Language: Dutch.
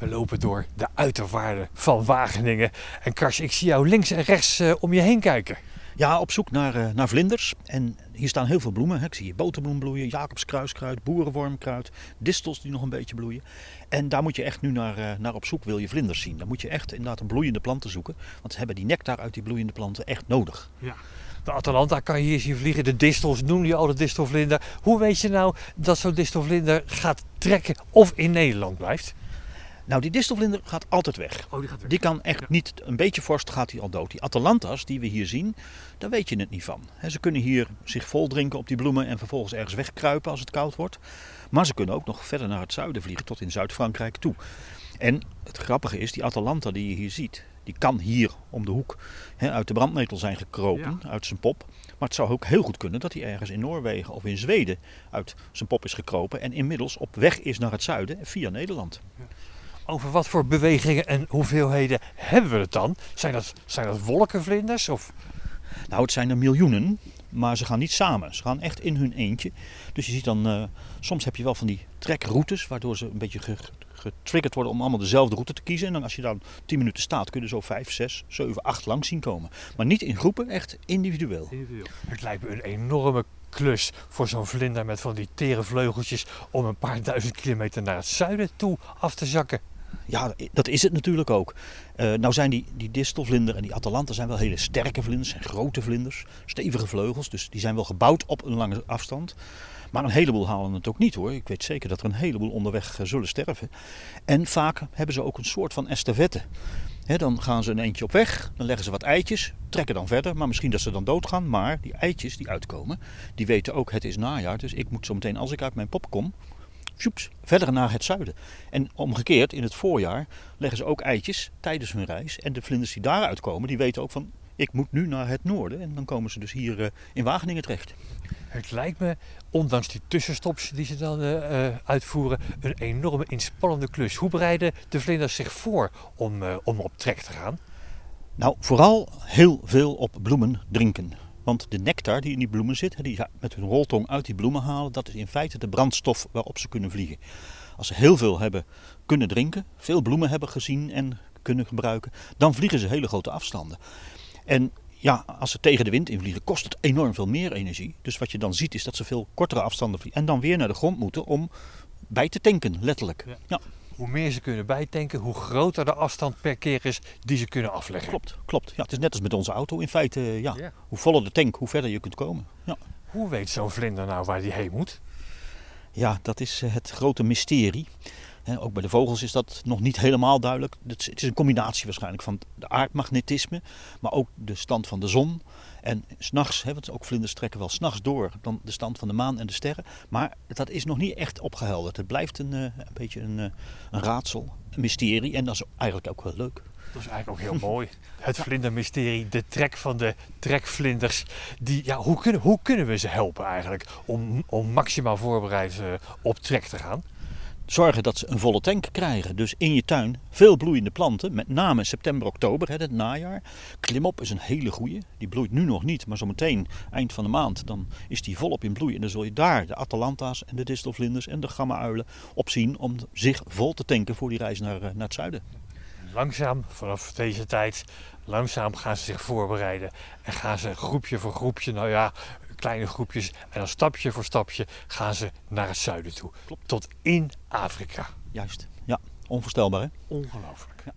We lopen door de uiterwaarden van Wageningen. En Kars, ik zie jou links en rechts uh, om je heen kijken. Ja, op zoek naar, uh, naar vlinders. En hier staan heel veel bloemen. Hè. Ik zie hier boterbloem bloeien, Jacobskruiskruid, boerenwormkruid, distels die nog een beetje bloeien. En daar moet je echt nu naar, uh, naar op zoek, wil je vlinders zien. Dan moet je echt inderdaad een bloeiende planten zoeken. Want ze hebben die nectar uit die bloeiende planten echt nodig. Ja. De Atalanta kan je hier zien vliegen. De distels noem je al de distelvlinder. Hoe weet je nou dat zo'n distelvlinder gaat trekken of in Nederland blijft? Nou, die distelvlinder gaat altijd weg. Oh, die gaat weg. Die kan echt niet, een beetje vorst gaat hij al dood. Die Atalanta's die we hier zien, daar weet je het niet van. ze kunnen hier zich vol drinken op die bloemen en vervolgens ergens wegkruipen als het koud wordt. Maar ze kunnen ook nog verder naar het zuiden vliegen, tot in Zuid-Frankrijk toe. En het grappige is, die Atalanta die je hier ziet, die kan hier om de hoek uit de brandnetel zijn gekropen, uit zijn pop. Maar het zou ook heel goed kunnen dat hij ergens in Noorwegen of in Zweden uit zijn pop is gekropen en inmiddels op weg is naar het zuiden via Nederland. Ja. Over wat voor bewegingen en hoeveelheden hebben we het dan? Zijn dat, zijn dat wolkenvlinders? Of? Nou, het zijn er miljoenen, maar ze gaan niet samen. Ze gaan echt in hun eentje. Dus je ziet dan, uh, soms heb je wel van die trekroutes, waardoor ze een beetje getriggerd worden om allemaal dezelfde route te kiezen. En dan als je dan 10 minuten staat, kun je zo 5, 6, 7, 8 langs zien komen. Maar niet in groepen, echt individueel. individueel. Het lijkt me een enorme klus voor zo'n vlinder met van die tere vleugeltjes om een paar duizend kilometer naar het zuiden toe af te zakken. Ja, dat is het natuurlijk ook. Uh, nou zijn die, die distelvlinder en die Atalanta zijn wel hele sterke vlinders, zijn grote vlinders, stevige vleugels, dus die zijn wel gebouwd op een lange afstand. Maar een heleboel halen het ook niet hoor. Ik weet zeker dat er een heleboel onderweg uh, zullen sterven. En vaak hebben ze ook een soort van estafette. He, dan gaan ze een eentje op weg, dan leggen ze wat eitjes, trekken dan verder. Maar misschien dat ze dan doodgaan. Maar die eitjes die uitkomen, die weten ook het is najaar. Dus ik moet zo meteen als ik uit mijn pop kom, verder naar het zuiden. En omgekeerd, in het voorjaar leggen ze ook eitjes tijdens hun reis. En de vlinders die daaruit komen, die weten ook van ik moet nu naar het noorden. En dan komen ze dus hier uh, in Wageningen terecht. Het lijkt me, ondanks die tussenstops die ze dan uh, uitvoeren, een enorme inspannende klus. Hoe bereiden de vlinders zich voor om, uh, om op trek te gaan? Nou, vooral heel veel op bloemen drinken. Want de nectar die in die bloemen zit, die ze met hun roltong uit die bloemen halen, dat is in feite de brandstof waarop ze kunnen vliegen. Als ze heel veel hebben kunnen drinken, veel bloemen hebben gezien en kunnen gebruiken, dan vliegen ze hele grote afstanden. En ja, als ze tegen de wind invliegen, kost het enorm veel meer energie. Dus wat je dan ziet is dat ze veel kortere afstanden vliegen en dan weer naar de grond moeten om bij te tanken, letterlijk. Ja. ja. Hoe meer ze kunnen bijtanken, hoe groter de afstand per keer is die ze kunnen afleggen. Klopt, klopt. Ja, het is net als met onze auto. In feite, ja, ja. hoe voller de tank, hoe verder je kunt komen. Ja. Hoe weet zo'n vlinder nou waar die heen moet? Ja, dat is eh, het grote mysterie. Ook bij de vogels is dat nog niet helemaal duidelijk. Het is een combinatie waarschijnlijk van de aardmagnetisme, maar ook de stand van de zon. En s'nachts, want ook vlinders trekken wel s'nachts door dan de stand van de maan en de sterren. Maar dat is nog niet echt opgehelderd. Het blijft een, een beetje een, een raadsel, een mysterie. En dat is eigenlijk ook wel leuk. Dat is eigenlijk ook heel mooi. Het vlindermysterie, de trek van de trekvlinders. Die, ja, hoe, kunnen, hoe kunnen we ze helpen eigenlijk om, om maximaal voorbereid uh, op trek te gaan? Zorgen dat ze een volle tank krijgen. Dus in je tuin veel bloeiende planten, met name september, oktober, het najaar. Klimop is een hele goeie. Die bloeit nu nog niet, maar zometeen, eind van de maand, dan is die volop in bloei. En dan zul je daar de Atalanta's en de distelvlinders en de gamma-uilen op zien om zich vol te tanken voor die reis naar, naar het zuiden langzaam vanaf deze tijd, langzaam gaan ze zich voorbereiden. En gaan ze groepje voor groepje, nou ja, kleine groepjes. En dan stapje voor stapje gaan ze naar het zuiden toe. Klopt. Tot in Afrika. Juist, ja. Onvoorstelbaar hè? Ongelooflijk. Ja.